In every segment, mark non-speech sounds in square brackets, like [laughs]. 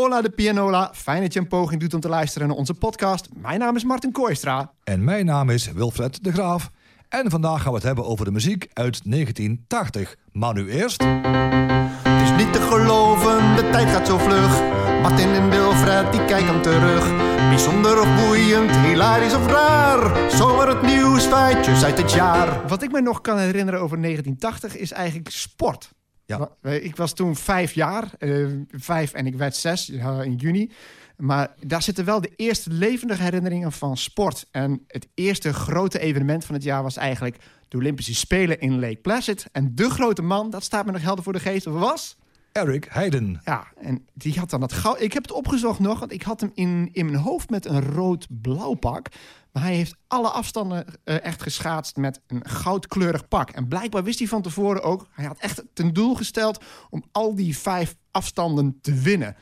Hola de Pianola, fijn dat je een poging doet om te luisteren naar onze podcast. Mijn naam is Martin Kooistra. En mijn naam is Wilfred de Graaf. En vandaag gaan we het hebben over de muziek uit 1980. Maar nu eerst... Het is niet te geloven, de tijd gaat zo vlug. Martin en Wilfred, die kijken terug. Bijzonder of boeiend, hilarisch of raar. Zomaar het nieuws, feitjes uit het jaar. Wat ik me nog kan herinneren over 1980 is eigenlijk sport. Ja. Ik was toen vijf jaar, eh, vijf en ik werd zes in juni. Maar daar zitten wel de eerste levendige herinneringen van sport. En het eerste grote evenement van het jaar was eigenlijk de Olympische Spelen in Lake Placid. En de grote man, dat staat me nog helder voor de geest, was... Eric Heiden. Ja, en die had dan het goud. Ik heb het opgezocht nog, want ik had hem in, in mijn hoofd met een rood-blauw pak. Maar hij heeft alle afstanden uh, echt geschaatst met een goudkleurig pak. En blijkbaar wist hij van tevoren ook, hij had echt ten doel gesteld om al die vijf afstanden te winnen.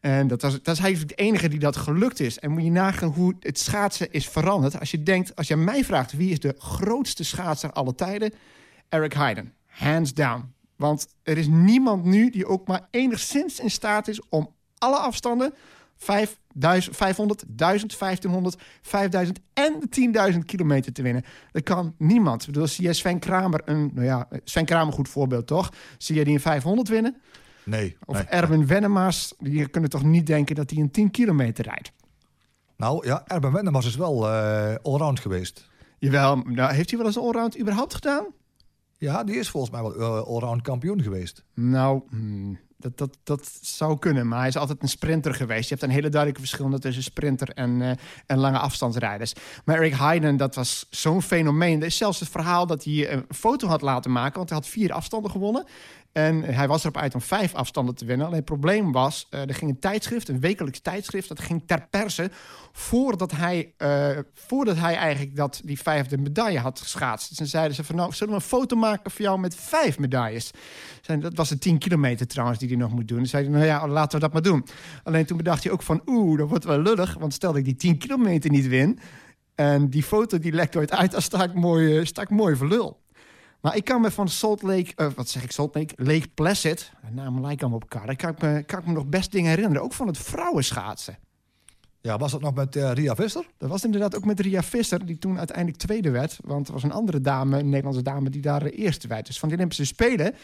En dat, was, dat is eigenlijk de enige die dat gelukt is. En moet je nagaan hoe het schaatsen is veranderd. Als je denkt, als je mij vraagt wie is de grootste schaatser aller tijden, Eric Heiden. Hands down. Want er is niemand nu die ook maar enigszins in staat is om alle afstanden 500, 1000, 1500, 5000 en 10.000 kilometer te winnen. Dat kan niemand. Ik bedoel, zie je Sven Kramer, een, nou ja, Sven Kramer, goed voorbeeld toch? Zie je die een 500 winnen? Nee. Of nee. Erwin Wennemars, die kunnen toch niet denken dat hij een 10 kilometer rijdt? Nou ja, Erwin Wennemars is wel uh, allround geweest. Jawel, nou, heeft hij wel eens een allround überhaupt gedaan? Ja, die is volgens mij wel uh, allround kampioen geweest. Nou, hmm, dat, dat, dat zou kunnen, maar hij is altijd een sprinter geweest. Je hebt een hele duidelijke verschil tussen sprinter en, uh, en lange afstandsrijders. Maar Eric Heiden, dat was zo'n fenomeen. Er is zelfs het verhaal dat hij een foto had laten maken, want hij had vier afstanden gewonnen. En hij was erop uit om vijf afstanden te winnen. Alleen het probleem was, uh, er ging een tijdschrift, een wekelijks tijdschrift... dat ging ter perse voordat hij, uh, voordat hij eigenlijk dat, die vijfde medaille had geschaatst. Dus zeiden ze van, nou, zullen we een foto maken voor jou met vijf medailles? Dat was de tien kilometer trouwens die hij nog moet doen. Dan zei hij, nou ja, laten we dat maar doen. Alleen toen bedacht hij ook van, oeh, dat wordt wel lullig... want stel dat ik die tien kilometer niet win... en die foto die lekt ooit uit, dan sta ik mooi, sta ik mooi voor lul. Maar ik kan me van Salt Lake, uh, wat zeg ik, Salt Lake, Lake Placid, de namen lijken allemaal op elkaar. Daar kan ik, me, kan ik me nog best dingen herinneren. Ook van het vrouwenschaatsen. Ja, was dat nog met uh, Ria Visser? Dat was inderdaad ook met Ria Visser, die toen uiteindelijk tweede werd. Want er was een andere dame, een Nederlandse dame, die daar eerste werd. Dus van de Olympische Spelen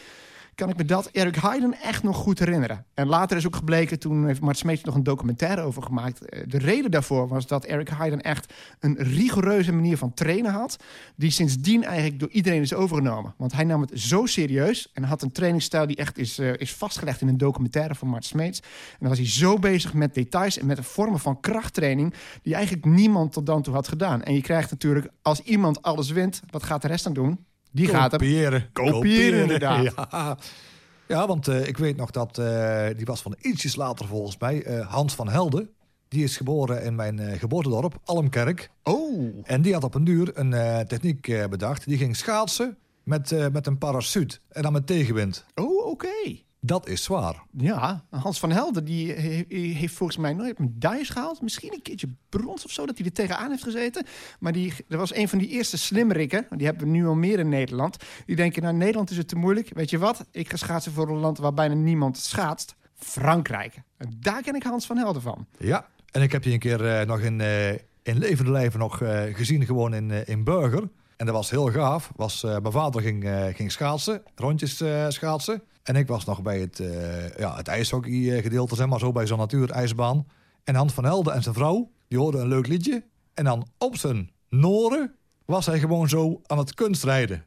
kan ik me dat Eric Heiden echt nog goed herinneren. En later is ook gebleken, toen heeft Mart Smeets nog een documentaire over gemaakt. De reden daarvoor was dat Eric Heiden echt een rigoureuze manier van trainen had. Die sindsdien eigenlijk door iedereen is overgenomen. Want hij nam het zo serieus en had een trainingsstijl die echt is, uh, is vastgelegd in een documentaire van Mart Smeets. En dan was hij zo bezig met details en met de vormen van krachttraining. die eigenlijk niemand tot dan toe had gedaan. En je krijgt natuurlijk, als iemand alles wint, wat gaat de rest dan doen? Die gaat hem kopiëren. Kopiëren, inderdaad. Ja, [laughs] ja want uh, ik weet nog dat, uh, die was van ietsjes later volgens mij, uh, Hans van Helden. Die is geboren in mijn geboortedorp, Almkerk. Oh. En die had op een duur een techniek bedacht. Die ging schaatsen met, met een parachute en dan met tegenwind. Oh, oké. Okay. Dat is zwaar. Ja, Hans van Helden die heeft volgens mij nooit medailles gehaald. Misschien een keertje brons of zo, dat hij er tegenaan heeft gezeten. Maar die, dat was een van die eerste slimmerikken. Die hebben we nu al meer in Nederland. Die denken, nou Nederland is het te moeilijk. Weet je wat? Ik ga schaatsen voor een land waar bijna niemand schaatst. Frankrijk. En daar ken ik Hans van Helden van. Ja, en ik heb je een keer uh, nog in, uh, in levende lijven nog uh, gezien, gewoon in, in Burger. En dat was heel gaaf. Was, mijn vader ging, ging schaatsen, rondjes schaatsen. En ik was nog bij het, uh, ja, het ijshockey gedeelte, zeg maar zo, bij zo'n natuurijsbaan. En Hans van Helden en zijn vrouw, die hoorden een leuk liedje. En dan op zijn noren was hij gewoon zo aan het kunstrijden.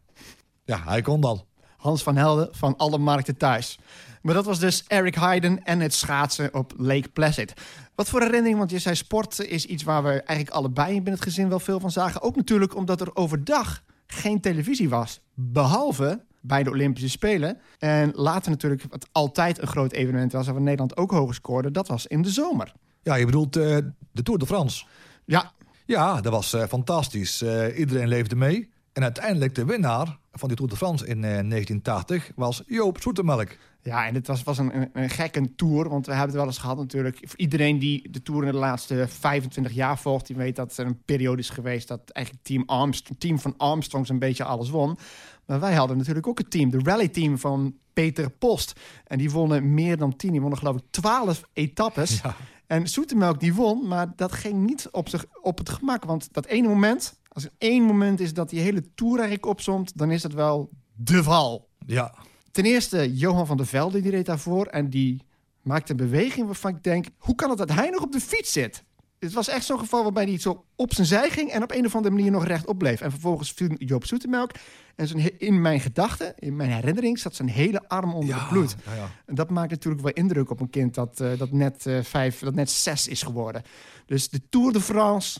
Ja, hij kon dat. Hans van Helden van alle markten thuis. Maar dat was dus Eric Heiden en het schaatsen op Lake Placid. Wat voor herinnering, want je zei sport is iets waar we eigenlijk allebei binnen het gezin wel veel van zagen. Ook natuurlijk omdat er overdag geen televisie was. Behalve bij de Olympische Spelen. En later natuurlijk, wat altijd een groot evenement was... waar Nederland ook hoog scoorde, dat was in de zomer. Ja, je bedoelt uh, de Tour de France? Ja. Ja, dat was uh, fantastisch. Uh, iedereen leefde mee. En uiteindelijk de winnaar van die Tour de France in 1980 was Joop Zoetemelk. Ja, en het was, was een, een, een gekke tour. Want we hebben het wel eens gehad natuurlijk. Voor iedereen die de tour in de laatste 25 jaar volgt... die weet dat er een periode is geweest... dat eigenlijk team, Armstrong, team van Armstrongs een beetje alles won. Maar wij hadden natuurlijk ook het team. De rally-team van Peter Post. En die wonnen meer dan 10. Die wonnen geloof ik 12 etappes. Ja. En Zoetemelk die won, maar dat ging niet op, zich, op het gemak. Want dat ene moment, als er één moment is dat die hele tour eigenlijk opzomt... dan is het wel de val. Ja, Ten eerste, Johan van der Velde, die reed daarvoor. En die maakte een beweging waarvan ik denk... hoe kan het dat hij nog op de fiets zit? Het was echt zo'n geval waarbij hij zo op zijn zij ging... en op een of andere manier nog rechtop bleef. En vervolgens viel Joop Zoetemelk. En zijn, in mijn gedachten, in mijn herinnering... zat zijn hele arm onder het bloed. Ja, ja. En dat maakt natuurlijk wel indruk op een kind... dat, eh, dat, net, eh, vijf, dat net zes is geworden. Dus de Tour de France...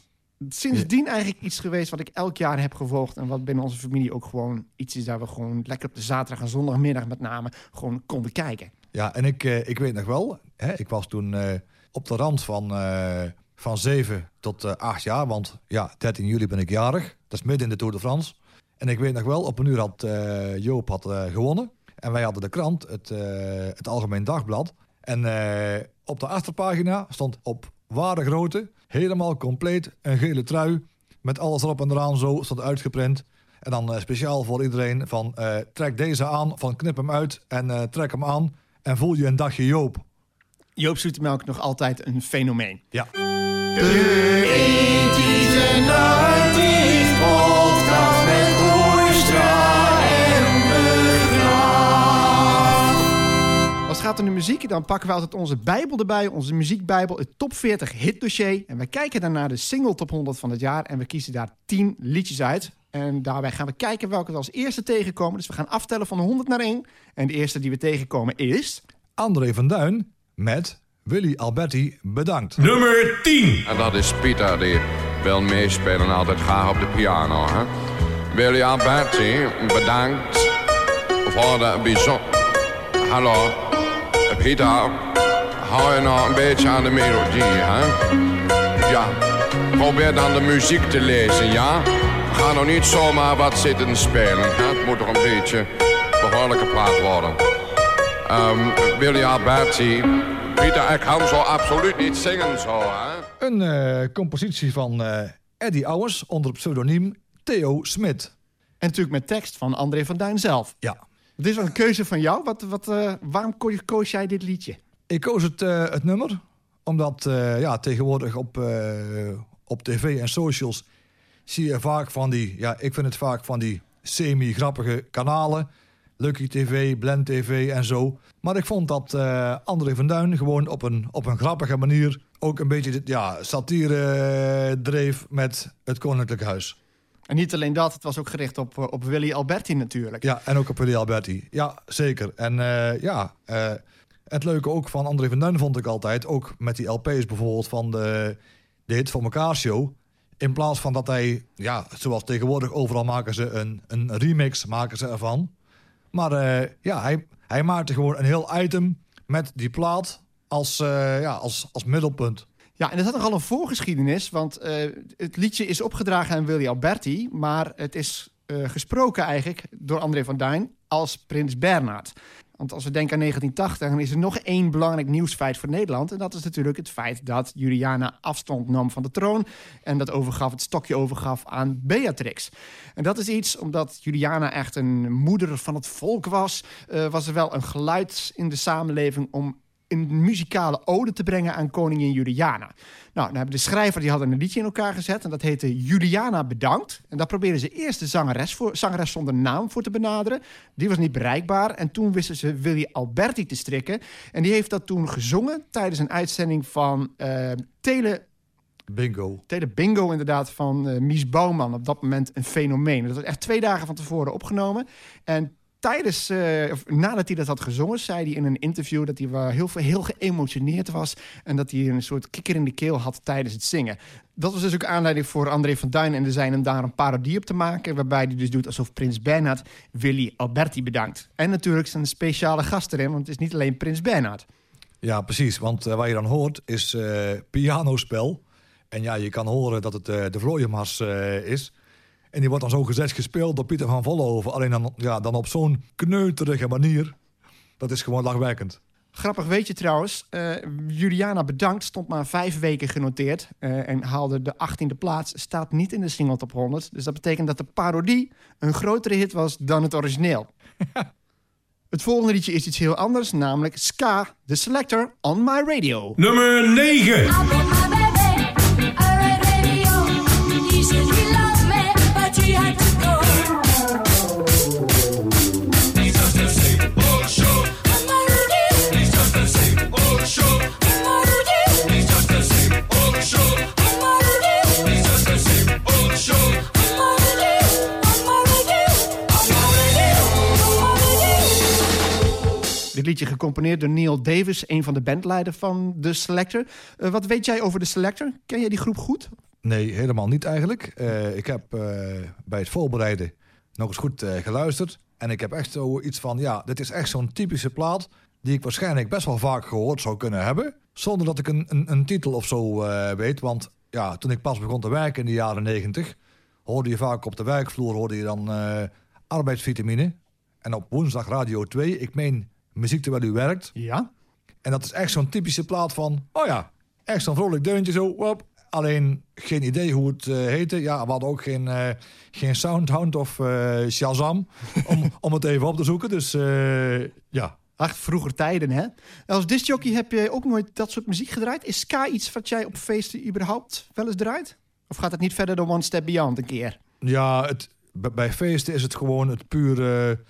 Sindsdien eigenlijk iets geweest wat ik elk jaar heb gevolgd. En wat binnen onze familie ook gewoon iets is daar we gewoon lekker op de zaterdag en zondagmiddag met name gewoon konden kijken. Ja, en ik, eh, ik weet nog wel, hè, ik was toen op de rand van, van 7 tot eh 8 jaar. Want ja, 13 juli ben ik jarig. Dat is midden in de Tour de France. En ik weet nog wel, op een uur had eh, Joop had, eh, gewonnen. En wij hadden de krant, het, het Algemeen Dagblad. En op de achterpagina stond op ware grootte, helemaal compleet, een gele trui. Met alles erop en eraan zo, stond uitgeprint. En dan speciaal voor iedereen van trek deze aan, van knip hem uit en trek hem aan. En voel je een dagje Joop. Joop Zoetemelk nog altijd een fenomeen. Ja. Als het gaat om de muziek, dan pakken we altijd onze Bijbel erbij, onze muziekbijbel, het top 40 hitdossier. En we kijken dan naar de single top 100 van het jaar en we kiezen daar 10 liedjes uit. En daarbij gaan we kijken welke we als eerste tegenkomen. Dus we gaan aftellen van 100 naar 1. En de eerste die we tegenkomen is... André van Duin met Willy Alberti bedankt. Nummer 10. En dat is Pieter, die wil meespelen altijd graag op de piano. Hè? Willy Alberti, bedankt voor de bijzonder... Hallo, Pieter, hou je nou een beetje aan de melodie, hè? Ja, probeer dan de muziek te lezen, ja? Ga nou niet zomaar wat zitten spelen, hè? Het moet toch een beetje behoorlijk gepraat worden. Ehm Willy Alberti, Pieter, ik kan zo absoluut niet zingen zo, hè? Een eh, compositie van eh Eddie Owens onder het pseudoniem Theo Smit. En natuurlijk met tekst van André van Duin zelf. Ja, Dit is wel een keuze van jou. Wat, wat, eh, waarom ko- koos jij dit liedje? ik koos het, eh, het nummer omdat eh, ja, tegenwoordig op, eh, op tv en socials zie je vaak van die, ja, ik vind het vaak van die semi-grappige kanalen. Lucky TV, Blend TV en zo. Maar ik vond dat eh André van Duin gewoon op een, op een grappige manier ook een beetje dit, ja, satire eh, dreef met het Koninklijk Huis. En niet alleen dat, het was ook gericht op, eh, op Willy Alberti natuurlijk. Ja, en ook op Willy Alberti. Ja, zeker. En ja, het leuke ook van André van Duin vond ik altijd... ook met die LP's bijvoorbeeld van de, de Hit van elkaar show... in plaats van dat hij, ja, zoals tegenwoordig overal maken ze een, een remix maken ze ervan... Maar eh, ja, hij, hij maakte gewoon een heel item met die plaat als, eh, ja, als, als middelpunt. Ja, en het had nogal een voorgeschiedenis, want eh, het liedje is opgedragen aan Willy Alberti, maar het is gesproken eigenlijk door André van Duin als Prins Bernhard. Want als we denken aan 1980, dan is er nog één belangrijk nieuwsfeit voor Nederland. En dat is natuurlijk het feit dat Juliana afstand nam van de troon. En dat overgaf, het stokje overgaf aan Beatrix. En dat is iets, omdat Juliana echt een moeder van het volk was, eh, was er wel een geluid in de samenleving om een muzikale ode te brengen aan koningin Juliana. Nou, dan hebben de schrijver die hadden een liedje in elkaar gezet en dat heette Juliana bedankt. En daar probeerden ze eerst de zangeres, voor, zangeres zonder naam voor te benaderen. Die was niet bereikbaar en toen wisten ze Willy Alberti te strikken. En die heeft dat toen gezongen tijdens een uitzending van eh, Tele Bingo. Tele Bingo inderdaad van eh, Mies Bouwman. Op dat moment een fenomeen. Dat was echt twee dagen van tevoren opgenomen. En tijdens, eh, of nadat hij dat had gezongen, zei hij in een interview dat hij wel heel, heel geëmotioneerd was. En dat hij een soort kikker in de keel had tijdens het zingen. Dat was dus ook aanleiding voor André van Duin en de zijn om daar een parodie op te maken. Waarbij hij dus doet alsof Prins Bernhard Willy Alberti bedankt. En natuurlijk zijn speciale gast erin, want het is niet alleen Prins Bernhard. Ja, precies. Want eh, wat je dan hoort is eh, pianospel. En ja, je kan horen dat het de Vlooienmars is. En die wordt dan zo gezegd gespeeld door Pieter van Vollenhoven. Alleen dan, ja, dan op zo'n kneuterige manier. dat is gewoon lachwekkend. Grappig weet je trouwens, uh, Juliana Bedankt stond maar vijf weken genoteerd uh, en haalde de 18e plaats. Staat niet in de single top 100. Dus dat betekent dat de parodie een grotere hit was dan het origineel. [laughs] het volgende liedje is iets heel anders, namelijk Ska, The Selector, On My Radio. Nummer 9. Liedje gecomponeerd door Neil Davis, een van de bandleiders van The Selector. Uh, wat weet jij over The Selector? Ken jij die groep goed? Nee, helemaal niet eigenlijk. Uh, ik heb uh, bij het voorbereiden nog eens goed geluisterd. En ik heb echt zoiets van, ja, dit is echt zo'n typische plaat... die ik waarschijnlijk best wel vaak gehoord zou kunnen hebben... zonder dat ik een, een, een titel of zo weet. Want ja, toen ik pas begon te werken in de jaren negentig... hoorde je vaak op de werkvloer hoorde je dan arbeidsvitamine... En op woensdag Radio 2, ik meen muziek terwijl u werkt. Ja. En dat is echt zo'n typische plaat van, oh ja, echt zo'n vrolijk deuntje zo. Alleen geen idee hoe het uh, heette. Ja, we hadden ook geen, uh, geen Soundhound of uh, Shazam [laughs] om, om het even op te zoeken. Dus ja. Ach, vroeger tijden, hè? Als discjockey heb je ook nooit dat soort muziek gedraaid. Is ska iets wat jij op feesten überhaupt wel eens draait? Of gaat het niet verder dan One Step Beyond een keer? Ja, het, bij feesten is het gewoon het pure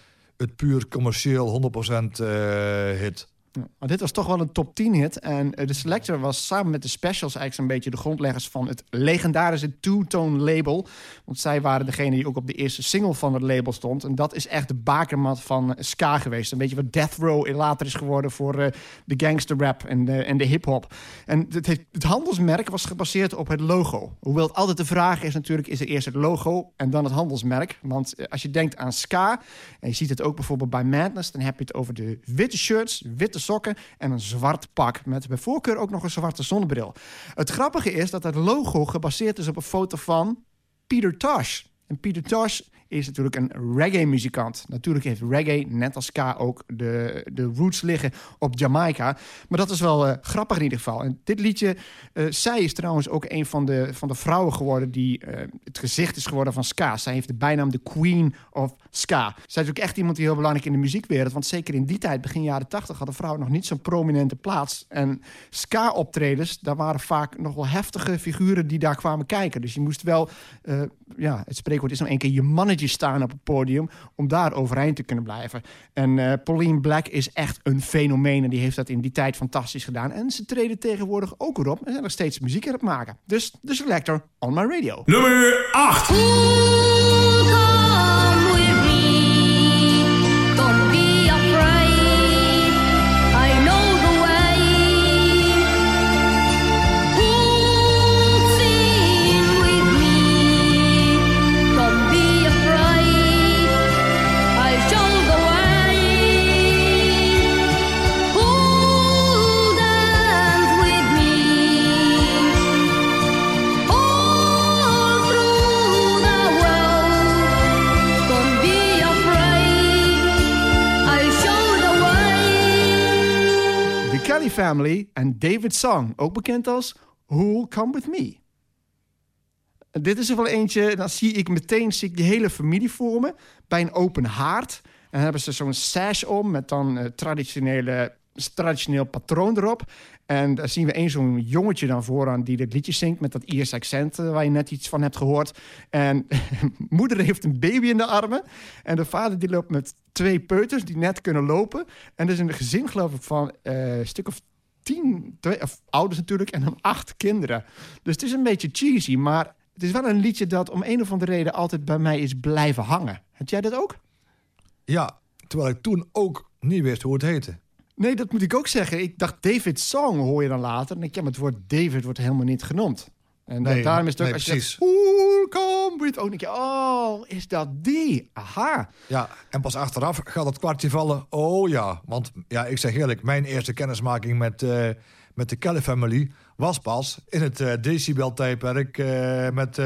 het puur commercieel 100% uh, eh, hit. Ja, dit was toch wel een top 10 hit. En eh, de Selector was samen met de Specials eigenlijk zo'n beetje de grondleggers van het legendarische Two-Tone label. Want zij waren degene die ook op de eerste single van het label stond. En dat is echt de bakermat van eh, ska geweest. Een beetje wat Death Row later is geworden voor uh, de gangster rap en de, en de hip-hop. En het, het, handelsmerk was gebaseerd op het logo. Hoewel het altijd de vraag is natuurlijk, is er eerst het logo en dan het handelsmerk? Want als je denkt aan ska, en je ziet het ook bijvoorbeeld bij Madness, dan heb je het over de witte shirts, witte sokken en een zwart pak. Met bij voorkeur ook nog een zwarte zonnebril. Het grappige is dat het logo gebaseerd is op een foto van Peter Tosh. En Peter Tosh is natuurlijk een reggae-muzikant. Natuurlijk heeft reggae, net als ska, ook de, de roots liggen op Jamaica. Maar dat is wel uh, grappig in ieder geval. En dit liedje, uh, zij is trouwens ook een van de, van de vrouwen geworden... die uh, het gezicht is geworden van ska. Zij heeft de bijnaam de Queen of Ska. Zij is ook echt iemand die heel belangrijk in de muziekwereld... want zeker in die tijd, begin jaren tachtig... hadden vrouwen nog niet zo'n prominente plaats. En ska-optredens, daar waren vaak nog wel heftige figuren... die daar kwamen kijken. Dus je moest wel, ja, het spreekwoord is nog één keer... je mannetje staan op het podium om daar overeind te kunnen blijven. En uh, Pauline Black is echt een fenomeen en die heeft dat in die tijd fantastisch gedaan. En ze treden tegenwoordig ook erop en zijn nog steeds muziek aan het maken. Dus de Selector on my radio. Nummer 8. Family en David Song, ook bekend als Who'll Come With Me. Dit is er wel eentje, dan zie ik meteen zie ik die hele familie voor me bij een open haard. En hebben ze zo'n sash om met dan uh, traditionele traditioneel patroon erop. En daar zien we één zo'n jongetje dan vooraan die dit liedje zingt met dat Ierse accent eh, waar je net iets van hebt gehoord. En [laughs] moeder heeft een baby in de armen. En de vader die loopt met twee peuters die net kunnen lopen. En er is een gezin geloof ik van uh, een stuk of tien, twee, of ouders natuurlijk, en dan acht kinderen. Dus het is een beetje cheesy, maar het is wel een liedje dat om een of andere reden altijd bij mij is blijven hangen. Heb jij dat ook? Ja, terwijl ik toen ook niet wist hoe het heette. Nee, dat moet ik ook zeggen. Ik dacht David Song hoor je dan later. En ik heb het woord David wordt helemaal niet genoemd. En nee, daarom is het ook nee, als precies. je with... Ook denk je, oh, is dat die? Aha. Ja, en pas achteraf gaat het kwartje vallen. Oh ja, want ja, ik zeg eerlijk, mijn eerste kennismaking met, uh, met de Kelly Family was pas in het uh, decibel-tijdperk uh, met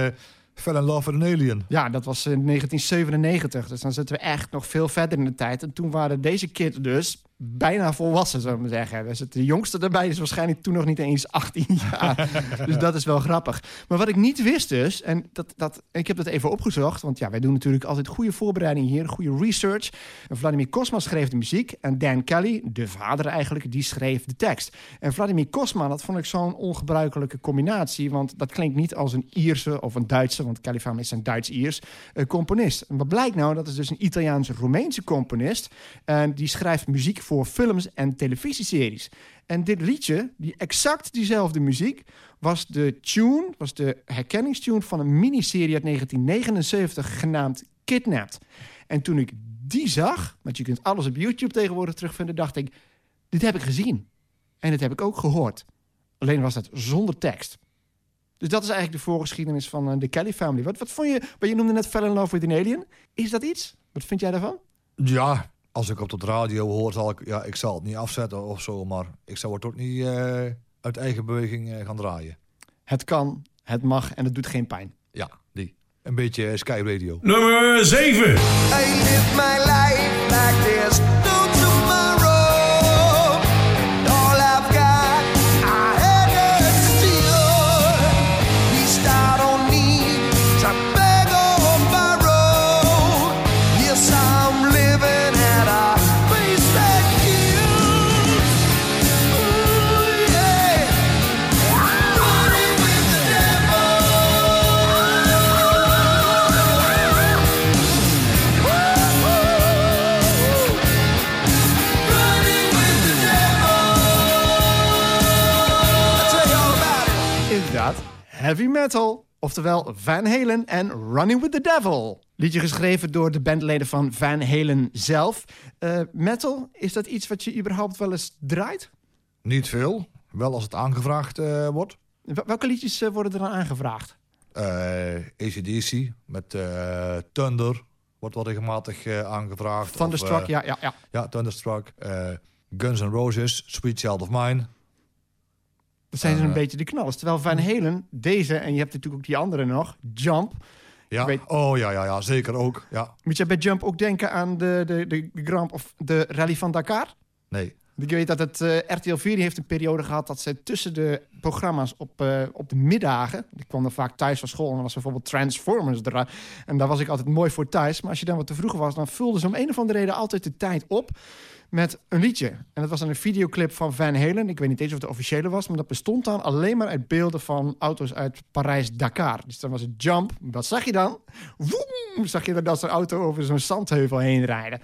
Fell in Love with an Alien. Ja, dat was in 1997. Dus dan zitten we echt nog veel verder in de tijd. En toen waren deze kids dus bijna volwassen, zou ik maar zeggen. Dus het de jongste daarbij is waarschijnlijk toen nog niet eens 18 [laughs] jaar. dus dat is wel grappig. Maar wat ik niet wist dus, en dat, dat, ik heb dat even opgezocht... want ja, wij doen natuurlijk altijd goede voorbereiding hier, goede research. En Vladimir Kosma schreef de muziek en Dan Kelly, de vader eigenlijk, die schreef de tekst. En Vladimir Kosma, dat vond ik zo'n ongebruikelijke combinatie... want dat klinkt niet als een Ierse of een Duitse... want Kelly Family is een Duits-Iers uh, componist. En wat blijkt nou? Dat is dus een Italiaanse-Roemeense componist... en die schrijft muziek voor films en televisieseries. En dit liedje, die exact diezelfde muziek, was de tune, was de herkenningstune van een miniserie uit 1979 genaamd Kidnapped. En toen ik die zag, want je kunt alles op YouTube tegenwoordig terugvinden, dacht ik, dit heb ik gezien. En dit heb ik ook gehoord. Alleen was dat zonder tekst. Dus dat is eigenlijk de voorgeschiedenis van uh, de Kelly Family. Wat, wat vond je, wat je noemde net Fell in Love with an Alien. Is dat iets? Wat vind jij daarvan? Ja, als ik op de radio hoor, zal ik, ja, ik zal het niet afzetten of zo, maar ik zou het ook niet uh, uit eigen beweging uh, gaan draaien. Het kan, het mag en het doet geen pijn. Ja, die. Een beetje Sky Radio. Nummer 7. I live my life like there's heavy metal. Oftewel Van Halen en Running with the Devil. Liedje geschreven door de bandleden van Van Halen zelf. Eh, metal, is dat iets wat je überhaupt wel eens draait? Niet veel, wel als het aangevraagd eh, wordt. Wel- Welke liedjes eh, worden er dan aangevraagd? ACDC met Thunder wordt wel regelmatig aangevraagd. Thunderstruck, Of, ja, ja, ja. Ja, Thunderstruck. Guns N' Roses, Sweet Child of Mine. Dat zijn ze Eh, een beetje de knallers. Terwijl Van Halen, deze, en je hebt natuurlijk ook die andere nog, Jump. Ja. weet- Oh ja, ja, ja, zeker ook. Ja. Moet je bij Jump ook denken aan de, de, de Grand of de Rally van Dakar? Nee. Ik weet dat het eh, RTL 4 die heeft een periode gehad dat ze tussen de programma's op, eh, op de middagen. Ik kwam dan vaak thuis van school en dan was bijvoorbeeld Transformers er. En daar was ik altijd mooi voor thuis. Maar als je dan wat te vroeg was, dan vulden ze om een of andere reden altijd de tijd op met een liedje. En dat was dan een videoclip van Van Halen. Ik weet niet eens of het de officiële was, maar dat bestond dan alleen maar uit beelden van auto's uit Parijs-Dakar. Dus dan was het Jump. Wat zag je dan? Woem! Zag je dan dat zo'n auto over zo'n zandheuvel heen rijden.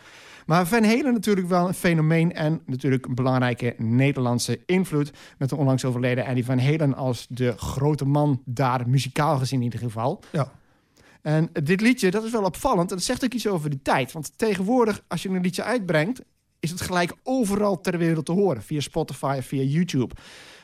Maar Van Halen natuurlijk wel een fenomeen en natuurlijk een belangrijke Nederlandse invloed met de onlangs overleden Eddie Van Halen als de grote man daar, muzikaal gezien in ieder geval. Ja. En dit liedje, dat is wel opvallend. En dat zegt ook iets over de tijd. Want tegenwoordig, als je een liedje uitbrengt... is het gelijk overal ter wereld te horen. Via Spotify, via YouTube.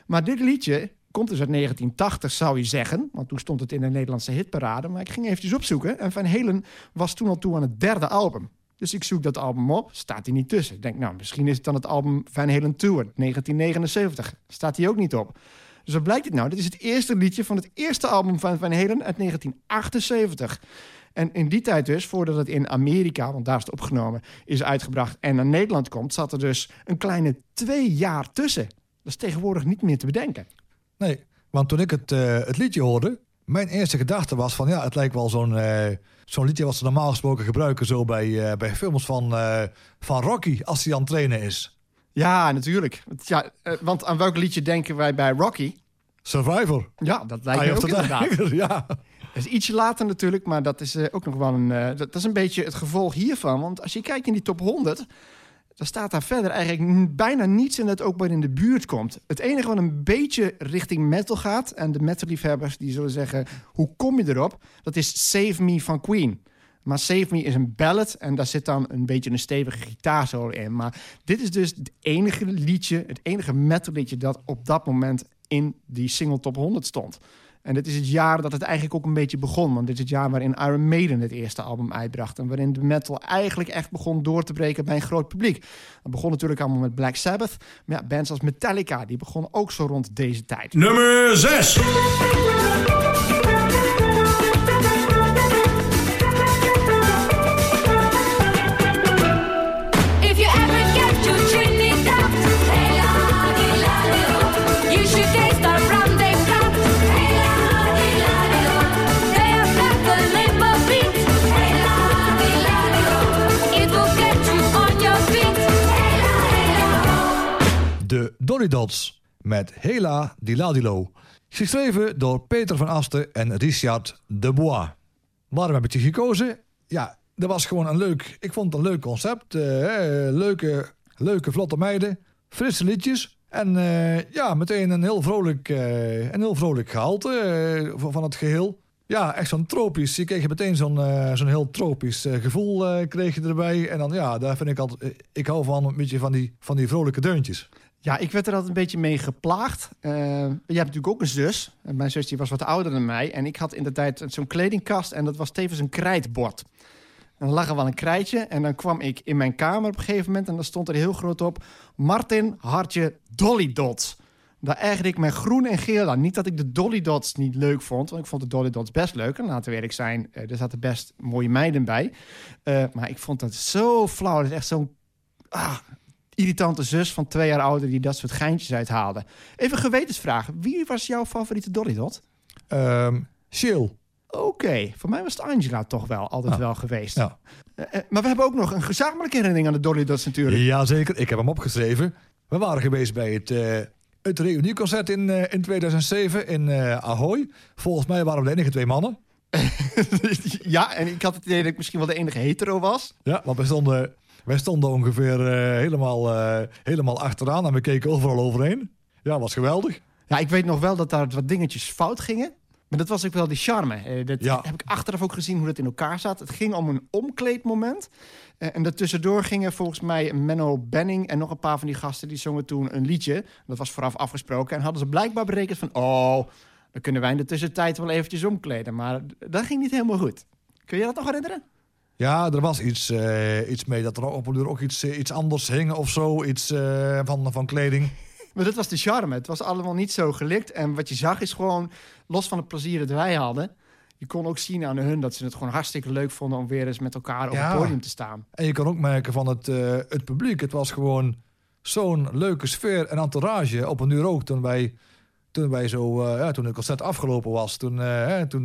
Maar dit liedje komt dus uit 1980, zou je zeggen. Want toen stond het in de Nederlandse hitparade. Maar ik ging eventjes opzoeken. En Van Halen was toen al toe aan het derde album. Dus ik zoek dat album op, staat hij niet tussen. Ik denk, nou, misschien is het dan het album Van Halen Tour, 1979. Staat hij ook niet op. Dus wat blijkt het nou? Dit is het eerste liedje van het eerste album van Van Halen uit 1978. En in die tijd dus, voordat het in Amerika, want daar is het opgenomen, is uitgebracht en naar Nederland komt, zat er dus een kleine twee jaar tussen. Dat is tegenwoordig niet meer te bedenken. Nee, want toen ik het, eh, het liedje hoorde, mijn eerste gedachte was van ja, het lijkt wel zo'n eh, zo'n liedje wat ze normaal gesproken gebruiken zo bij, eh, bij films van, eh, van Rocky als hij aan het trainen is. Ja, natuurlijk. Ja, want aan welk liedje denken wij bij Rocky? Survivor. Ja, dat lijkt me ook inderdaad. Tiger, [laughs] ja. Dat is ietsje later natuurlijk, maar dat is ook nog wel een... dat is een beetje het gevolg hiervan. Want als je kijkt in die top 100... dan staat daar verder eigenlijk bijna niets in dat ook maar in de buurt komt. Het enige wat een beetje richting metal gaat... en de metalliefhebbers die zullen zeggen... hoe kom je erop? Dat is Save Me van Queen. Maar Save Me is een ballad en daar zit dan een beetje een stevige gitaarsolo in. Maar dit is dus het enige liedje, het enige metal liedje... dat op dat moment in die single top 100 stond. En dit is het jaar dat het eigenlijk ook een beetje begon. Want dit is het jaar waarin Iron Maiden het eerste album uitbracht. En waarin de metal eigenlijk echt begon door te breken bij een groot publiek. Dat begon natuurlijk allemaal met Black Sabbath. Maar ja, bands als Metallica, die begonnen ook zo rond deze tijd. Nummer 6. Dots met Hela Diladilo. Geschreven door Peter van Asten en Richard de Bois. Waarom heb ik die gekozen? Ja, dat was gewoon een leuk... Ik vond het een leuk concept. eh, leuke, leuke, vlotte meiden. Frisse liedjes. En eh, ja, meteen een heel vrolijk, een heel vrolijk gehalte eh, van het geheel. Ja, echt zo'n tropisch. Je kreeg meteen zo'n zo'n heel tropisch gevoel kreeg je erbij. En dan ja, daar vind ik altijd... ik hou van een beetje van die, van die vrolijke deuntjes. Ja, ik werd er altijd een beetje mee geplaagd. Eh, je hebt natuurlijk ook een zus. Mijn zus was wat ouder dan mij. En ik had in de tijd zo'n kledingkast en dat was tevens een krijtbord. En dan lag er wel een krijtje en dan kwam ik in mijn kamer op een gegeven moment... en dan stond er heel groot op... Martin Hartje Dolly Dots. Daar ergerde ik me groen en geel aan. Niet dat ik de Dolly Dots niet leuk vond, want ik vond de Dolly Dots best leuk. En laten we eerlijk zijn, eh, er zaten best mooie meiden bij. Eh, maar ik vond dat zo flauw. Dat is echt zo'n ah, irritante zus van twee jaar ouder die dat soort geintjes uithaalde. Even gewetensvraag. Wie was jouw favoriete Dolly Dot? Ehm Chill. Oké, voor mij was het Angela toch wel altijd Ah, wel geweest. ja. Eh, eh, maar we hebben ook nog een gezamenlijke herinnering aan de Dolly Dots natuurlijk. Jazeker, ik heb hem opgeschreven. We waren geweest bij het, eh het reunieconcert in, in 2007 in Ahoy. Volgens mij waren we de enige twee mannen. [laughs] ja, en ik had het idee dat ik misschien wel de enige hetero was. Ja, want wij stonden, wij stonden ongeveer eh, helemaal, eh, helemaal achteraan en we keken overal overheen. Ja, was geweldig. Ja, ik weet nog wel dat daar wat dingetjes fout gingen. Maar dat was ook wel die charme. Dat Ja. heb ik achteraf ook gezien hoe dat in elkaar zat. Het ging om een omkleedmoment. Eh, en daartussendoor gingen volgens mij Menno Benning en nog een paar van die gasten... die zongen toen een liedje. Dat was vooraf afgesproken. En hadden ze blijkbaar berekend van... oh, dan kunnen wij in de tussentijd wel eventjes omkleden. Maar dat ging niet helemaal goed. Kun je dat nog herinneren? Ja, er was iets, eh, iets mee dat er op een duur ook iets, eh, iets anders hing of zo. Iets eh, van, van kleding. [laughs] Maar dat was de charme. Het was allemaal niet zo gelikt. En wat je zag is gewoon, los van het plezier dat wij hadden... je kon ook zien aan hun dat ze het gewoon hartstikke leuk vonden... om weer eens met elkaar op Ja. het podium te staan. En je kan ook merken van het, het publiek. Het was gewoon zo'n leuke sfeer en entourage. Op een uur ook toen wij, toen wij zo, ja, toen het concert afgelopen was. Toen, hè, toen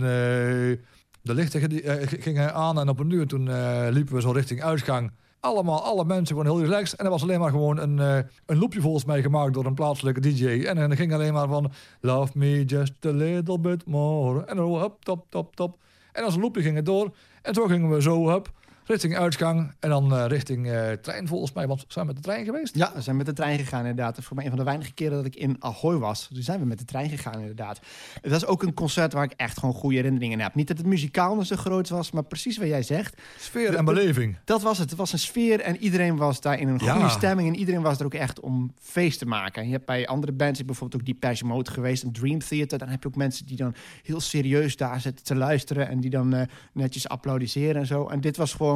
de lichten eh, gingen aan en op een uur toen eh, liepen we zo richting uitgang. Allemaal, alle mensen gewoon heel relaxed. En er was alleen maar gewoon een, eh, een loopje volgens mij gemaakt door een plaatselijke DJ. En dan ging alleen maar van Love me just a little bit more. En dan hop, top, top, top. En als een loopje ging het door. En zo gingen we zo op richting uitgang. En dan eh, richting eh, trein volgens mij. Want zijn we met de trein geweest? Ja, we zijn met de trein gegaan inderdaad. Voor mij een van de weinige keren dat ik in Ahoy was. Toen zijn we met de trein gegaan inderdaad. Het was ook een concert waar ik echt gewoon goede herinneringen heb. Niet dat het muzikaal nog zo groot was, maar precies wat jij zegt. Sfeer en beleving. Dat was het. Het was een sfeer en iedereen was daar in een goede Ja. stemming. En iedereen was er ook echt om feest te maken. En je hebt bij andere bands, ik bijvoorbeeld ook Depeche Mode geweest, een Dream Theater. Dan heb je ook mensen die dan heel serieus daar zitten te luisteren. En die dan eh, netjes applaudisseren en zo. En dit was gewoon...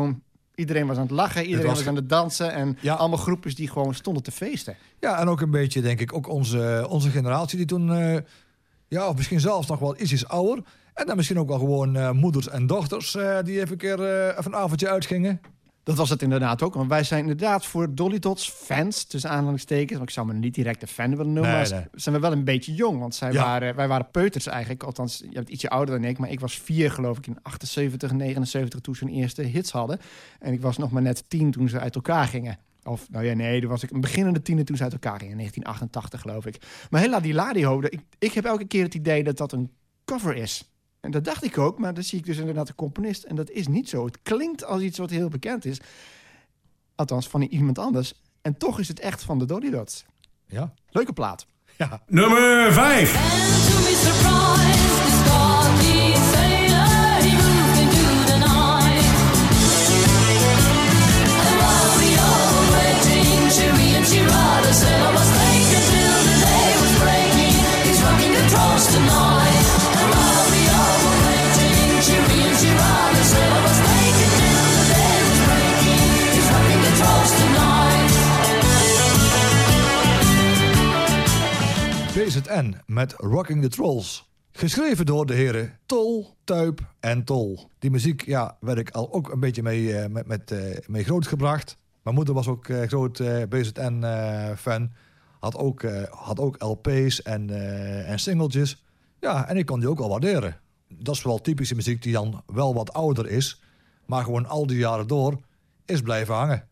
Iedereen was aan het lachen, iedereen was aan het dansen. En Ja. allemaal groepjes die gewoon stonden te feesten. Ja, en ook een beetje, denk ik, ook onze, onze generatie die toen... eh, ja, of misschien zelfs nog wel ietsjes ouder. En dan misschien ook wel gewoon eh, moeders en dochters... eh, die even een keer even een avondje uitgingen. Dat was het inderdaad ook. Want wij zijn inderdaad voor Dolly Dots fans, tussen aanhalingstekens. Want ik zou me niet direct een fan willen noemen. Nee, maar nee. zijn we wel een beetje jong. Want zij Ja. waren, wij waren peuters eigenlijk. Althans, je bent ietsje ouder dan ik. Maar ik was vier geloof ik in 78, 79 toen ze hun eerste hits hadden. En ik was nog maar net tien toen ze uit elkaar gingen. Of, nou ja, nee, toen was ik een beginnende tiener toen ze uit elkaar gingen. In 1988 geloof ik. Maar Hela die Ladio, ik, ik heb elke keer het idee dat dat een cover is. En dat dacht ik ook, maar dan zie ik dus inderdaad de componist. En dat is niet zo. Het klinkt als iets wat heel bekend is. Althans, van iemand anders. En toch is het echt van de Dolly Dots. Ja. Leuke plaat. Ja. Nummer 5. Met Rocking the Trolls. Geschreven door de heren Tol, Tuip en Tol. Die muziek ja, werd ik al ook een beetje mee, eh, met, met, eh, mee grootgebracht. Mijn moeder was ook eh, groot BZN-fan. had, ook, had ook LP's en, en singeltjes. Ja, en ik kon die ook al waarderen. Dat is wel typische muziek die dan wel wat ouder is. Maar gewoon al die jaren door is blijven hangen.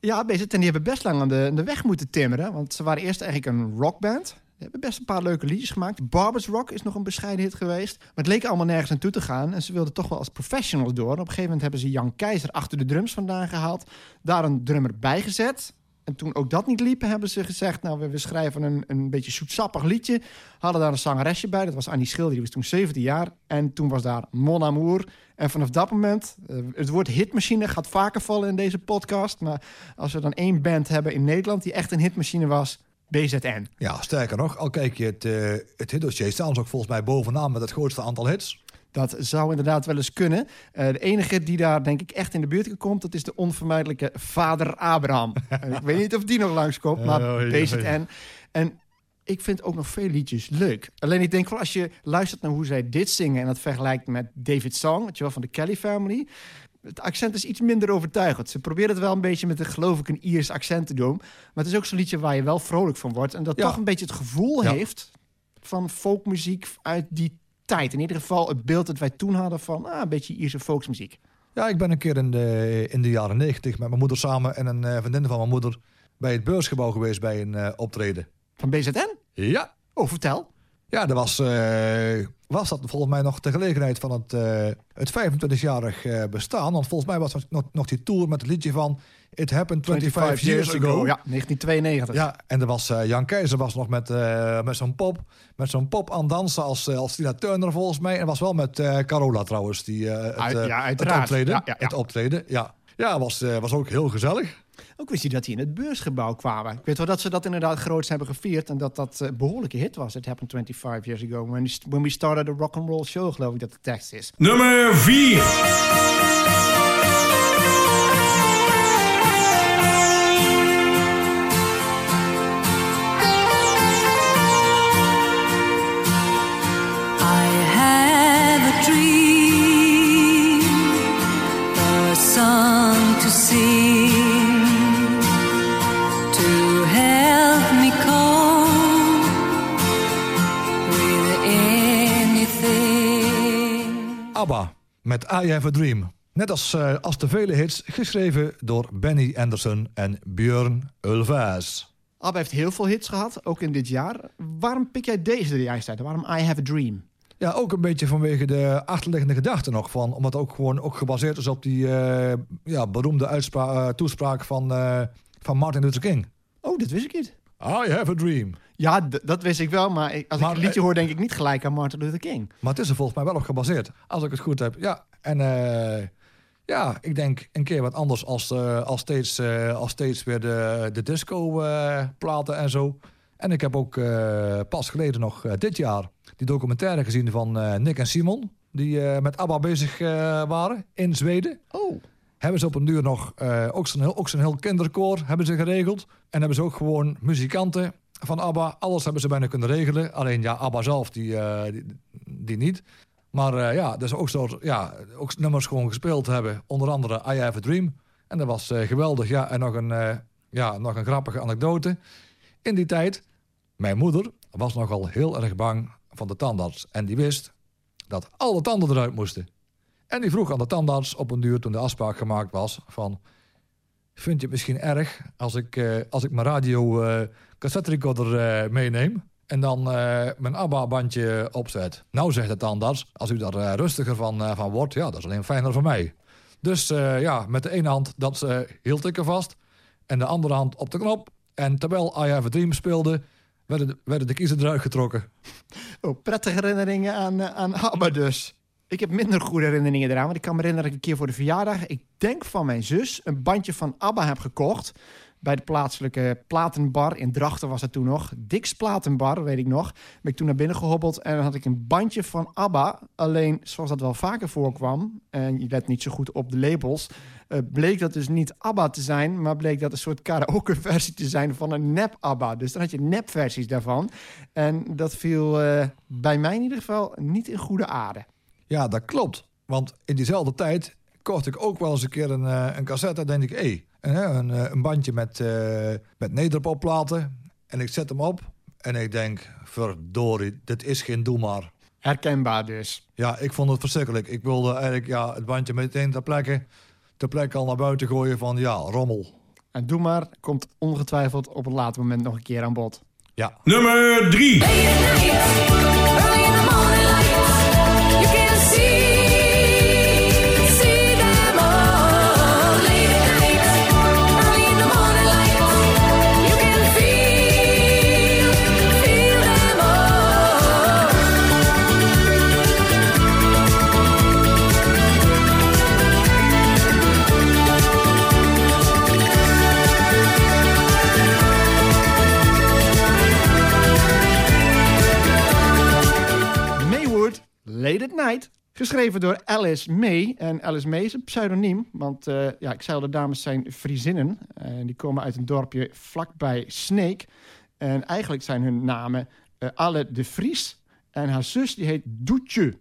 Ja, BZN die hebben best lang aan de, aan de weg moeten timmeren. Want ze waren eerst eigenlijk een rockband. Hebben best een paar leuke liedjes gemaakt. Barbers Rock is nog een bescheiden hit geweest. Maar het leek allemaal nergens naartoe te gaan. En ze wilden toch wel als professionals door. Op een gegeven moment hebben ze Jan Keizer achter de drums vandaan gehaald. Daar een drummer bijgezet. En toen ook dat niet liep, hebben ze gezegd... nou, we, we schrijven een, een beetje zoetsappig liedje. Hadden daar een zangeresje bij. Dat was Annie Schilder, die was toen 17 jaar. En toen was daar Mon Amour. En vanaf dat moment... eh, het woord hitmachine gaat vaker vallen in deze podcast. Maar als we dan één band hebben in Nederland... die echt een hitmachine was, BZN. Ja, sterker nog, al kijk je het, eh het hitdossier, staan ze ook volgens mij bovenaan met het grootste aantal hits. Dat zou inderdaad wel eens kunnen. Eh, de enige die daar denk ik echt in de buurt komt... dat is de onvermijdelijke vader Abraham. [laughs] En ik weet niet of die nog langskomt, maar Oh, ja, BZN. ja. En ik vind ook nog veel liedjes leuk. Alleen ik denk wel als je luistert naar hoe zij dit zingen... en dat vergelijkt met David Song, weet je wel, van de Kelly Family... Het accent is iets minder overtuigend. Ze proberen het wel een beetje met een, geloof ik, een Iers accent te doen. Maar het is ook zo'n liedje waar je wel vrolijk van wordt. En dat Ja. toch een beetje het gevoel Ja. heeft van folkmuziek uit die tijd. In ieder geval het beeld dat wij toen hadden van ah, een beetje Ierse folksmuziek. Ja, ik ben een keer in de, in de jaren negentig met mijn moeder samen en een eh, vriendin van mijn moeder bij het beursgebouw geweest bij een eh, optreden. Van BZN? Ja. Oh, vertel. Ja, dat was, eh, was dat volgens mij nog de gelegenheid van het, eh, het 25-jarig eh, bestaan. Want volgens mij was het nog, nog die tour met het liedje van It Happened 25, Years Ago. Ja, 1992. Ja, en er was eh, Jan Keizer was nog met, met zo'n pop, met zo'n pop aan dansen als, als Tina Turner volgens mij. En was wel met Carola trouwens, die, het, Uit- ja, het optreden. Ja. Het optreden, ja. Ja, was, was ook heel gezellig. Ook wist je dat die in het beursgebouw kwamen. Ik weet wel dat ze dat inderdaad groots hebben gevierd... en dat dat een behoorlijke hit was. It happened 25 years ago. When, when we started a rock and roll show, geloof ik dat de tekst is. Nummer 4. Met I Have a Dream. Net als, eh, als de vele hits geschreven door Benny Anderson en Björn Ulvaeus. ABBA heeft heel veel hits gehad, ook in dit jaar. Waarom pik jij deze er juist uit? Waarom I Have a Dream? Ja, ook een beetje vanwege de achterliggende gedachte nog van. Omdat het ook gewoon ook gebaseerd is op die eh, ja, beroemde eh, toespraak van, van Martin Luther King. Oh, dat wist ik niet. I have a dream. Ja, dat wist ik wel, maar als Maar, ik het liedje eh, hoor, denk ik niet gelijk aan Martin Luther King. Maar het is er volgens mij wel op gebaseerd. Als ik het goed heb. Ja, en eh, ja, ik denk een keer wat anders als, eh, als, steeds, als steeds weer de, de disco-platen en zo. En ik heb ook pas geleden nog dit jaar die documentaire gezien van Nick en Simon. Die met ABBA bezig waren in Zweden. Oh, Hebben ze op een duur nog eh, ook zo'n heel, zo'n heel kinderkoor hebben ze geregeld. En hebben ze ook gewoon muzikanten van ABBA. Alles hebben ze bijna kunnen regelen. Alleen ja, ABBA zelf, die, eh, die, niet. Maar eh, ja, dus ook, soort, ja, ook nummers gewoon gespeeld hebben. Onder andere I Have a Dream. En dat was geweldig. Ja, en nog een, ja, nog een grappige anekdote. In die tijd, mijn moeder was nogal heel erg bang van de tandarts. En die wist dat alle tanden eruit moesten. En die vroeg aan de tandarts op een duur toen de afspraak gemaakt was van... Vind je het misschien erg als ik, eh, als ik mijn radio eh cassette recorder eh, meeneem... en dan mijn ABBA-bandje opzet? Nou, zegt de tandarts, als u daar rustiger van, van wordt... ja, dat is alleen fijner voor mij. Dus ja, met de ene hand dat hield ik er vast... en de andere hand op de knop. En terwijl I Have a Dream speelde... werden de, werden de kiezen eruit getrokken. oh prettige herinneringen aan, aan ABBA dus. Ik heb minder goede herinneringen eraan, want ik kan me herinneren dat ik een keer voor de verjaardag... ik denk van mijn zus, een bandje van ABBA heb gekocht... bij de plaatselijke platenbar in Drachten was het toen nog. Dix Platenbar, weet ik nog. Ben ik toen naar binnen gehobbeld en dan had ik een bandje van ABBA. Alleen, zoals dat wel vaker voorkwam... en je let niet zo goed op de labels... eh, bleek dat dus niet ABBA te zijn... maar bleek dat een soort karaoke-versie te zijn van een nep-ABBA. Dus dan had je nep-versies daarvan. En dat viel eh, bij mij in ieder geval niet in goede aarde. Ja, dat klopt. Want in diezelfde tijd kocht ik ook wel eens een keer een, eh, een cassette. Dan denk ik, hé, een, een, eh, een bandje met, eh met nederpopplaten. En ik zet hem op en ik denk, verdorie, dit is geen doe maar. Herkenbaar dus. Ja, ik vond het verschrikkelijk. Ik wilde eigenlijk ja, het bandje meteen ter plekke, ter plekke al naar buiten gooien van, ja, rommel. En Doe Maar komt ongetwijfeld op een later moment nog een keer aan bod. Ja, Nummer 3. Sim. Late at Night. Geschreven door Alice May. En Alice May is een pseudoniem. Want eh, ja, ik zei al, de dames zijn Friezinnen. En die komen uit een dorpje vlakbij Sneek. En eigenlijk zijn hun namen eh Alle de Vries. En haar zus die heet Doetje.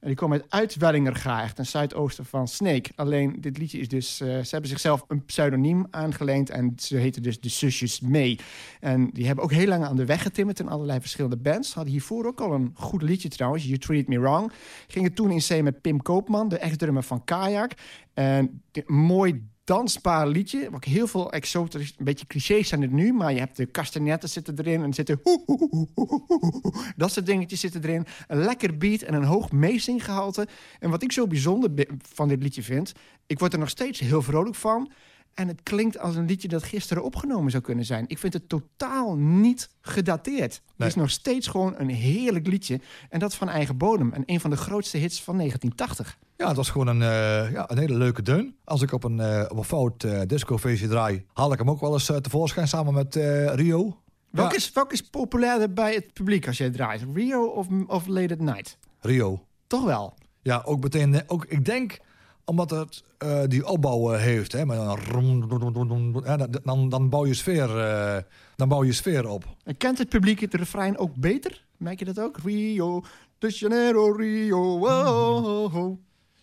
Die komen uit Uitwellingergraag, ten zuidoosten van Sneek. Alleen dit liedje is dus... eh, ze hebben zichzelf een pseudoniem aangeleend... en ze heten dus de zusjes May. En die hebben ook heel lang aan de weg getimmerd... in allerlei verschillende bands. Hadden hiervoor ook al een goed liedje trouwens, You Treat Me Wrong. Gingen toen in zee met Pim Koopman, de ex-drummer van Kajak. En mooi dansbaar liedje. Ook heel veel exotisch, een beetje clichés zijn het nu... maar je hebt de kastanetten zitten erin... en zitten hoe, hoe, hoe, dat soort dingetjes zitten erin. Een lekker beat en een hoog meezinggehalte. En wat ik zo bijzonder bi- van dit liedje vind... ik word er nog steeds heel vrolijk van... En het klinkt als een liedje dat gisteren opgenomen zou kunnen zijn. Ik vind het totaal niet gedateerd. Het is nog steeds gewoon een heerlijk liedje. En dat van eigen bodem. En een van de grootste hits van 1980. Ja het was gewoon een, eh, ja, een hele leuke deun. Als ik op een, eh, op een fout eh discofeestje draai, haal ik hem ook wel eens tevoorschijn samen met eh, Rio. Welk, Ja, is, welk is populairder bij het publiek als jij draait? Rio of, of Late at Night? Rio. Toch wel. Ja, ook meteen. Ook, ik denk omdat het eh, die opbouw heeft. Hè, met een dan- dan, dan bouw je sfeer, eh, dan bouw je sfeer op. En kent het publiek het refrein ook beter? Merk je dat ook? Rio de Janeiro, Rio. oh, oh, oh.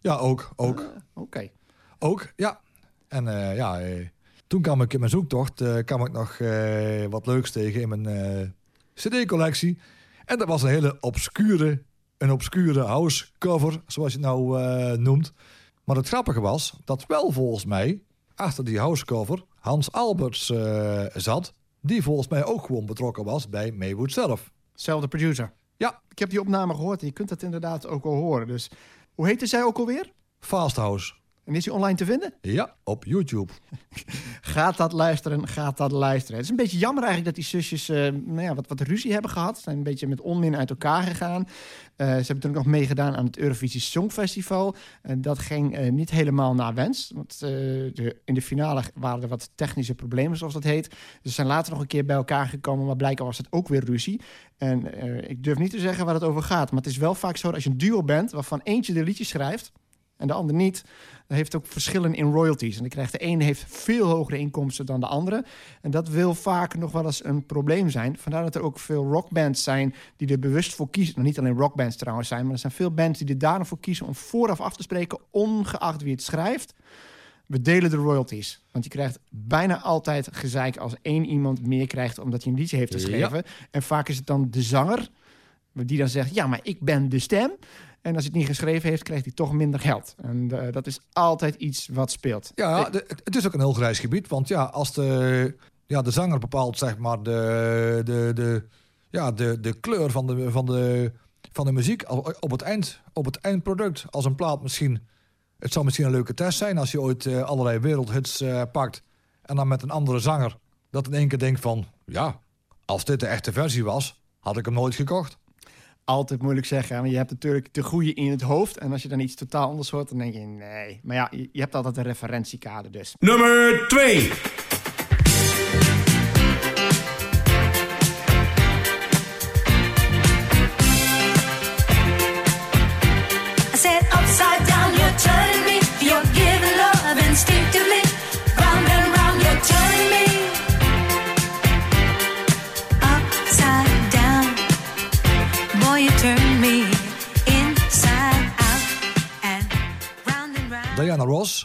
Ja, ook. Ook. Oké. Ook, ja. En eh, ja, eh, toen kwam ik in mijn zoektocht eh, kwam ik nog eh, wat leuks tegen in mijn eh, cd-collectie. En dat was een hele obscure, een obscure house cover, zoals je het nou eh, noemt. Maar het grappige was dat wel volgens mij achter die house cover Hans Alberts eh, zat. Die volgens mij ook gewoon betrokken was bij Maywood zelf. Zelfde producer. Ja, Ik heb die opname gehoord en je kunt dat inderdaad ook al horen. Dus hoe heette zij ook alweer? Fast House. En is die online te vinden? Ja, op YouTube. [laughs] Gaat dat luisteren, gaat dat luisteren. Het is een beetje jammer eigenlijk dat die zusjes eh, nou ja, wat, wat ruzie hebben gehad. Ze zijn een beetje met onmin uit elkaar gegaan. Eh, ze hebben toen ook nog meegedaan aan het Eurovisie Songfestival. En dat ging eh, niet helemaal naar wens. Want de, in de finale waren er wat technische problemen, zoals dat heet. Dus ze zijn later nog een keer bij elkaar gekomen, maar blijkbaar was het ook weer ruzie. En ik durf niet te zeggen waar het over gaat. Maar het is wel vaak zo dat als je een duo bent, waarvan eentje de liedjes schrijft en de ander niet, dat heeft ook verschillen in royalties. En dan krijgt de ene heeft veel hogere inkomsten dan de andere. En dat wil vaak nog wel eens een probleem zijn. Vandaar dat er ook veel rockbands zijn die er bewust voor kiezen. Nou, niet alleen rockbands trouwens zijn, maar er zijn veel bands die er daarom voor kiezen om vooraf af te spreken, ongeacht wie het schrijft. We delen de royalties. Want je krijgt bijna altijd gezeik als één iemand meer krijgt omdat hij een liedje heeft geschreven. En vaak is het dan de zanger die dan zegt: Ja, maar ik ben de stem. En als hij het niet geschreven heeft, krijgt hij toch minder geld. En eh, dat is altijd iets wat speelt. Ja, de- het- is ook een heel grijs gebied. Want ja, als de, ja, de zanger bepaalt zeg maar de, de, de, ja, de, de kleur van de, van, de, van de muziek op het, eind, op het eindproduct. Als een plaat misschien... Het zou misschien een leuke test zijn als je ooit eh, allerlei wereldhits eh, pakt... en dan met een andere zanger dat in één keer denkt van... ja, als dit de echte versie was, had ik hem nooit gekocht. Altijd moeilijk zeggen. Maar je hebt natuurlijk de goede in het hoofd. En als je dan iets totaal anders hoort, dan denk je: nee. Maar ja, je hebt altijd een referentiekader dus. Nummer 2.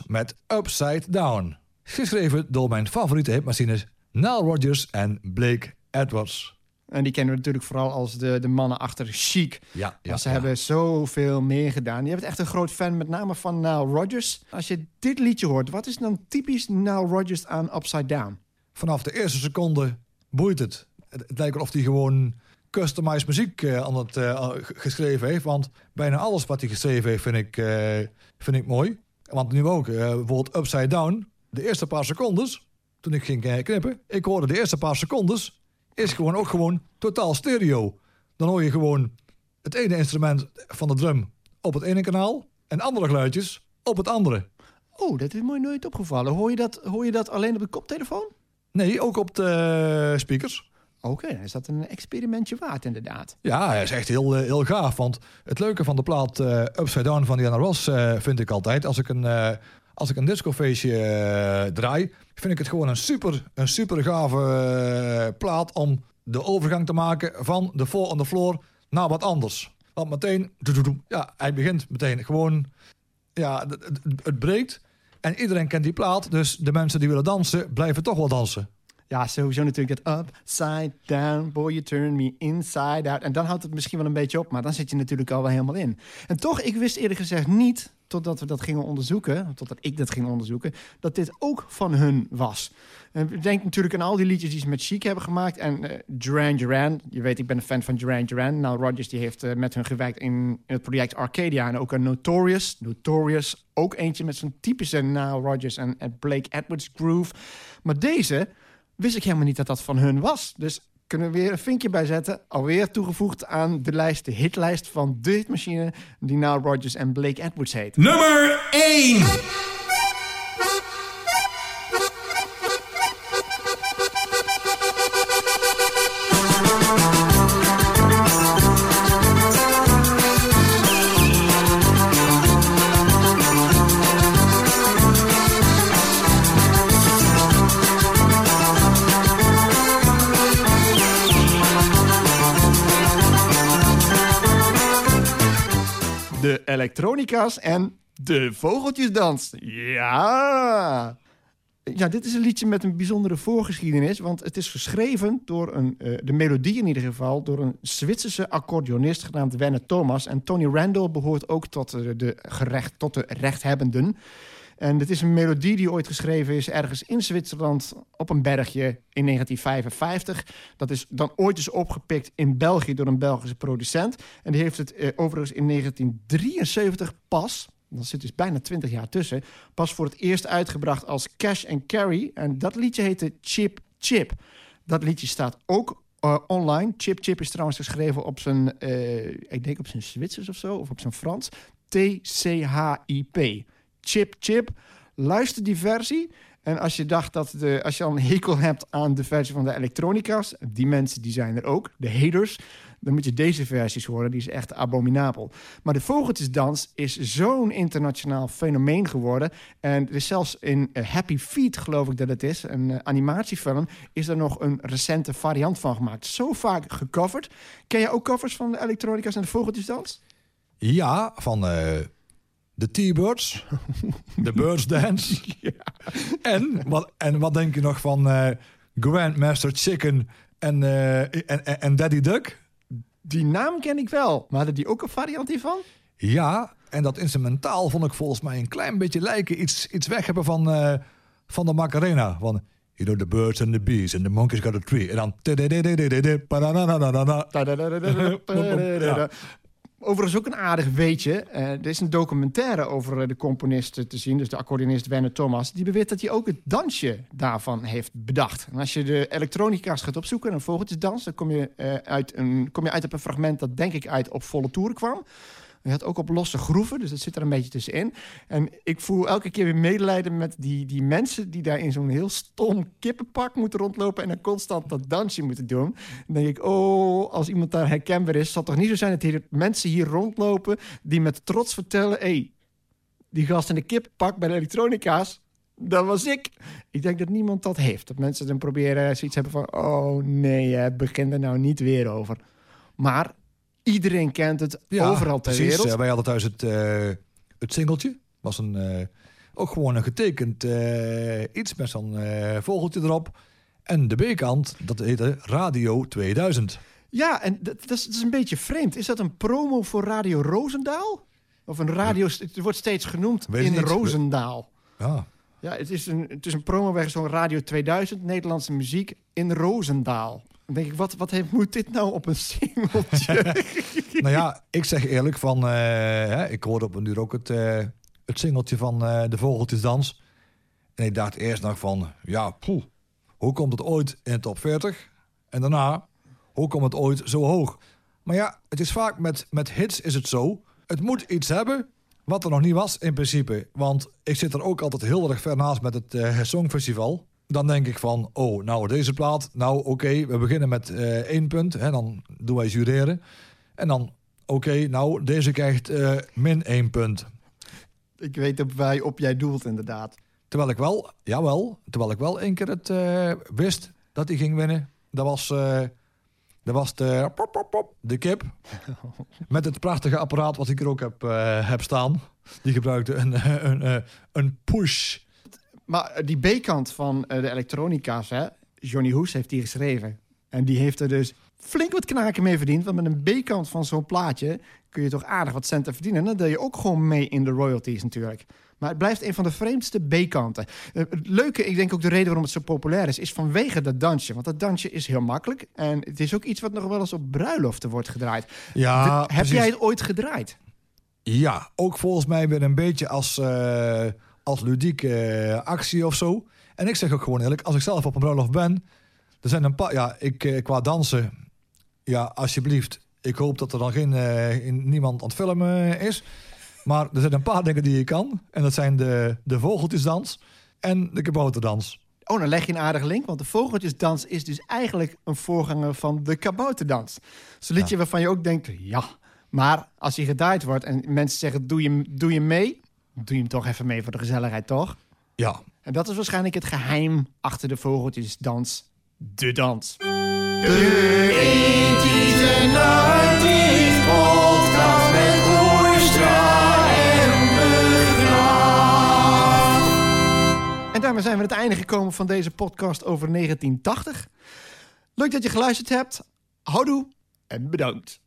Met Upside Down. Geschreven door mijn favoriete hitmachines Nile Rodgers en Blake Edwards. En die kennen we natuurlijk vooral als de, de mannen achter Chic. Ja, Maar ze hebben zoveel meer gedaan. Je bent echt een groot fan, met name van Nile Rodgers. Als je dit liedje hoort, wat is dan typisch Nile Rodgers aan Upside Down? Vanaf de eerste seconde boeit het. Het, het lijkt of hij gewoon customized muziek eh, aan het eh, geschreven heeft. Want bijna alles wat hij geschreven heeft vind ik, eh, vind ik mooi. Want nu ook, eh, bijvoorbeeld Upside Down. De eerste paar secondes, toen ik ging knippen... ik hoorde de eerste paar secondes... is gewoon ook gewoon totaal stereo. Dan hoor je gewoon het ene instrument van de drum op het ene kanaal... en andere geluidjes op het andere. Oh, dat is mooi nooit opgevallen. Hoor je dat, hoor je dat alleen op de koptelefoon? Nee, ook op de speakers. Oké, dan is dat een experimentje waard inderdaad. Ja, hij is echt heel, eh, heel gaaf. Want het leuke van de plaat eh, Upside Down van Diana Ross eh, vind ik altijd... als ik een, als ik een discofeestje draai... vind ik het gewoon een super, een super gave plaat... om de overgang te maken van de four on the floor naar wat anders. Want meteen... Ja, hij begint meteen gewoon... Ja, het, het breekt. En iedereen kent die plaat. Dus de mensen die willen dansen, blijven toch wel dansen. Ja, sowieso natuurlijk dat upside down, boy, you turn me inside out. En dan houdt het misschien wel een beetje op, maar dan zit je natuurlijk al wel helemaal in. En toch, ik wist eerlijk gezegd niet, totdat we dat gingen onderzoeken, totdat ik dat ging onderzoeken, dat dit ook van hun was. En ik denk natuurlijk aan al die liedjes die ze met Chic hebben gemaakt. En eh, Duran Duran, je weet, ik ben een fan van Duran Duran. Nou, Rodgers die heeft eh, met hun gewerkt in, het project Arcadia en ook aan Notorious. Notorious, ook eentje met zo'n typische Nile Rodgers en, en Blake Edwards groove. Maar deze wist ik helemaal niet dat dat van hun was. Dus kunnen we weer een vinkje bijzetten. Alweer toegevoegd aan de lijst, de hitlijst van de hitmachine... die Nile Rodgers en Blake Edwards heet. Nummer 1. De elektronica's en de vogeltjesdans. Ja! Ja, dit is een liedje met een bijzondere voorgeschiedenis. Want het is geschreven door een, eh, de melodie in ieder geval, door een Zwitserse accordeonist genaamd Werner Thomas. En Tony Randall behoort ook tot de, de, gerecht, tot de rechthebbenden. En dit is een melodie die ooit geschreven is ergens in Zwitserland op een bergje in 1955. Dat is dan ooit eens opgepikt in België door een Belgische producent. En die heeft het eh, overigens in 1973 pas, dat zit dus bijna 20 jaar tussen, pas voor het eerst uitgebracht als Cash and Carry. En dat liedje heette Chip Chip. Dat liedje staat ook eh, online. Chip Chip is trouwens geschreven op zijn, eh, ik denk op zijn Zwitsers of zo, of op zijn Frans. T-C-H-I-P. Chip Chip. Luister die versie. En als je dacht dat de, als je al een hekel hebt aan de versie van de elektronica's, die mensen die zijn er ook, de haters, dan moet je deze versies horen. Die is echt abominabel. Maar de vogeltjesdans is zo'n internationaal fenomeen geworden. En er is zelfs in eh, Happy Feet, geloof ik dat het is, een eh, animatiefilm, is er nog een recente variant van gemaakt. Zo vaak gecoverd. Ken je ook covers van de elektronica's en de vogeltjesdans? Ja, van eh, de T-Birds. De Birds Dance. [laughs] en, wat, en wat denk je nog van eh, Grandmaster Chicken en, eh, en, en, Daddy Duck? Die naam ken ik wel. Maar hadden die ook een variant hiervan? Ja, en dat instrumentaal vond ik volgens mij een klein beetje lijken. Iets, iets weg hebben van, eh, van de Macarena. Van, you know, the birds and the bees and the monkeys got a tree. En dan... [laughs] Ja. Overigens ook een aardig weetje. Eh, er is een documentaire over eh, de componist eh, te zien. Dus de accordeonist Werner Thomas. Die beweert dat hij ook het dansje daarvan heeft bedacht. En als je de elektronica's gaat opzoeken, een vogeltjesdans... dan kom je, uit een, kom je uit op een fragment dat denk ik uit op volle toeren kwam. Je had ook op losse groeven, dus dat zit er een beetje tussenin. En ik voel elke keer weer medelijden met die, die mensen... die daar in zo'n heel stom kippenpak moeten rondlopen... en dan constant dat dansje moeten doen. Dan denk ik, oh, als iemand daar herkenbaar is... zal toch niet zo zijn dat hier mensen hier rondlopen... die met trots vertellen... hey, die gast in de kippenpak bij de elektronica's... Dat was ik. Ik denk dat niemand dat heeft. Dat mensen dan proberen zoiets hebben van... oh nee, begin er nou niet weer over. Maar iedereen kent het overal ter precies. wereld. Eh, wij hadden thuis het, eh, het singeltje. Was een, eh, ook gewoon een getekend eh, iets met zo'n vogeltje erop. En de B-kant, dat heette Radio 2000. Ja, en dat, dat, is, dat is een beetje vreemd. Is dat een promo voor Radio Roosendaal? Of een radio... Het wordt steeds genoemd Weet in. Roosendaal. Ja, Ja, het is een, het is een promo bij zo'n Radio 2000, Nederlandse muziek in Roosendaal. Dan denk ik, wat, wat heeft, moet dit nou op een singeltje? [laughs] nou ja, ik zeg eerlijk van... eh, ik hoorde op een duur ook het, eh, het singeltje van eh, De Vogeltjesdans. En ik dacht eerst nog van... Ja, hoe komt het ooit in de top 40? En daarna, hoe komt het ooit zo hoog? Maar ja, het is vaak met, met hits is het zo. Het moet iets hebben wat er nog niet was in principe. Want ik zit er ook altijd heel erg ver naast met het Songfestival. Dan denk ik van, oh, nou deze plaat. Nou oké, we beginnen met eh, één punt. Hè, dan doen wij jureren. En dan, oké, nou deze krijgt eh, min één punt. ik weet op je op jij doelt, inderdaad. Terwijl ik wel, jawel, terwijl ik wel één keer het eh, wist dat hij ging winnen. Dat was, dat was de, pop, pop, pop, de kip. [laughs] Met het prachtige apparaat wat ik hier ook heb, heb staan. Die gebruikte een, een, een, een push. Maar eh, die B-kant van eh, de elektronica's, hè, Johnny Hoes heeft die geschreven. En die heeft er dus flink wat knaken mee verdiend. Want met een B-kant van zo'n plaatje kun je toch aardig wat centen verdienen. En dan deel je ook gewoon mee in de royalties natuurlijk. Maar het blijft een van de vreemdste B-kanten. Eh, Het leuke, ik denk ook de reden waarom het zo populair is, is vanwege dat dansje. Want dat dansje is heel makkelijk. En het is ook iets wat nog wel eens op bruiloften wordt gedraaid. Ja, De- heb jij het ooit gedraaid? Ja, ook volgens mij weer een beetje als, als ludieke eh, actie of zo. En ik zeg ook gewoon eerlijk, als ik zelf op een bruiloft ben... Er zijn een paar... Ja, ik, eh, qua dansen... Ja, alsjeblieft. Ik hoop dat er dan geen eh, in- niemand aan het filmen is. Maar er zijn een paar dingen die je kan. En dat zijn de, de vogeltjesdans en de kabouterdans. Oh, dan leg je een aardige link. Want de vogeltjesdans is dus eigenlijk een voorganger van de kabouterdans. Zo'n liedje waarvan je ook denkt, ja. Maar als hij gedaaid wordt en mensen zeggen, doe je, doe je mee? Doe je hem toch even mee voor de gezelligheid, toch? Ja, En dat is waarschijnlijk het geheim achter de vogeltjesdans. De dans. En daarmee zijn we aan het einde gekomen van deze podcast over 1980. Leuk dat je geluisterd hebt. Houdoe en bedankt.